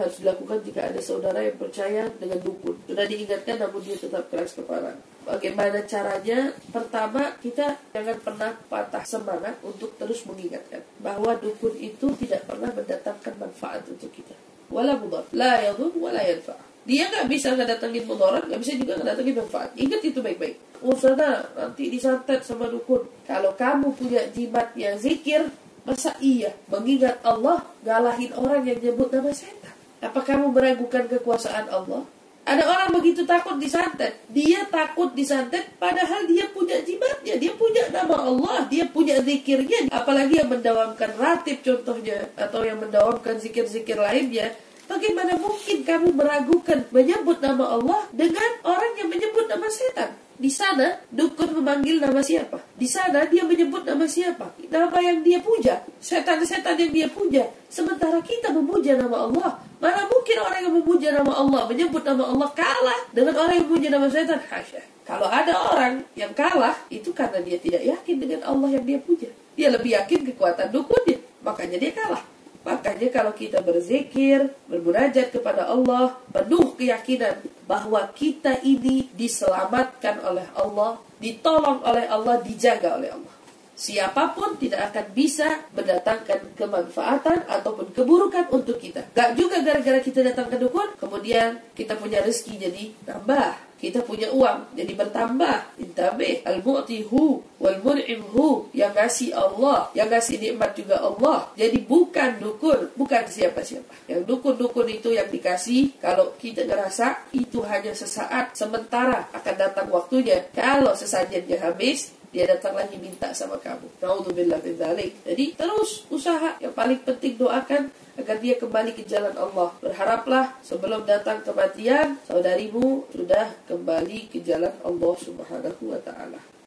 harus dilakukan jika ada saudara yang percaya dengan dukun. Sudah diingatkan namun dia tetap keras kepala. Bagaimana caranya? Pertama, kita jangan pernah patah semangat untuk terus mengingatkan bahwa dukun itu tidak pernah mendatangkan manfaat untuk kita. Wala mudar, la yadur, wala yanfa. Dia nggak bisa ngedatengin mudarat, nggak bisa juga ngedatengin manfaat. Ingat itu baik-baik. Oh nanti disantet sama dukun. Kalau kamu punya jimat yang zikir, masa iya mengingat Allah galahin orang yang nyebut nama setan? Apa kamu meragukan kekuasaan Allah? Ada orang begitu takut disantet. Dia takut disantet padahal dia punya jimatnya. Dia punya nama Allah. Dia punya zikirnya. Apalagi yang mendawamkan ratib contohnya. Atau yang mendawamkan zikir-zikir lainnya. Bagaimana mungkin kamu meragukan menyebut nama Allah dengan orang yang menyebut nama setan? Di sana dukun memanggil nama siapa? Di sana dia menyebut nama siapa? Nama yang dia puja, setan-setan yang dia puja. Sementara kita memuja nama Allah. Mana mungkin orang yang memuja nama Allah, menyebut nama Allah kalah dengan orang yang memuja nama setan? Hasya. Kalau ada orang yang kalah, itu karena dia tidak yakin dengan Allah yang dia puja. Dia lebih yakin kekuatan dukunnya, makanya dia kalah. Makanya kalau kita berzikir, bermunajat kepada Allah, penuh keyakinan bahwa kita ini diselamatkan oleh Allah, ditolong oleh Allah, dijaga oleh Allah. Siapa pun tidak akan bisa mendatangkan kemanfaatan ataupun keburukan untuk kita. Gak juga gara-gara kita datang ke dukun, kemudian kita punya rezeki jadi tambah. Kita punya uang jadi bertambah. Intabih al mu'tihu wal mun'imhu yang kasih Allah yang kasih nikmat juga Allah. Jadi bukan dukun bukan siapa-siapa. Yang dukun-dukun itu yang dikasih kalau kita ngerasa itu hanya sesaat sementara akan datang waktunya. Kalau sesajennya habis dia datang lagi minta sama kamu. Naudzubillah min Jadi terus usaha yang paling penting doakan agar dia kembali ke jalan Allah. Berharaplah sebelum datang kematian saudarimu sudah kembali ke jalan Allah Subhanahu wa taala.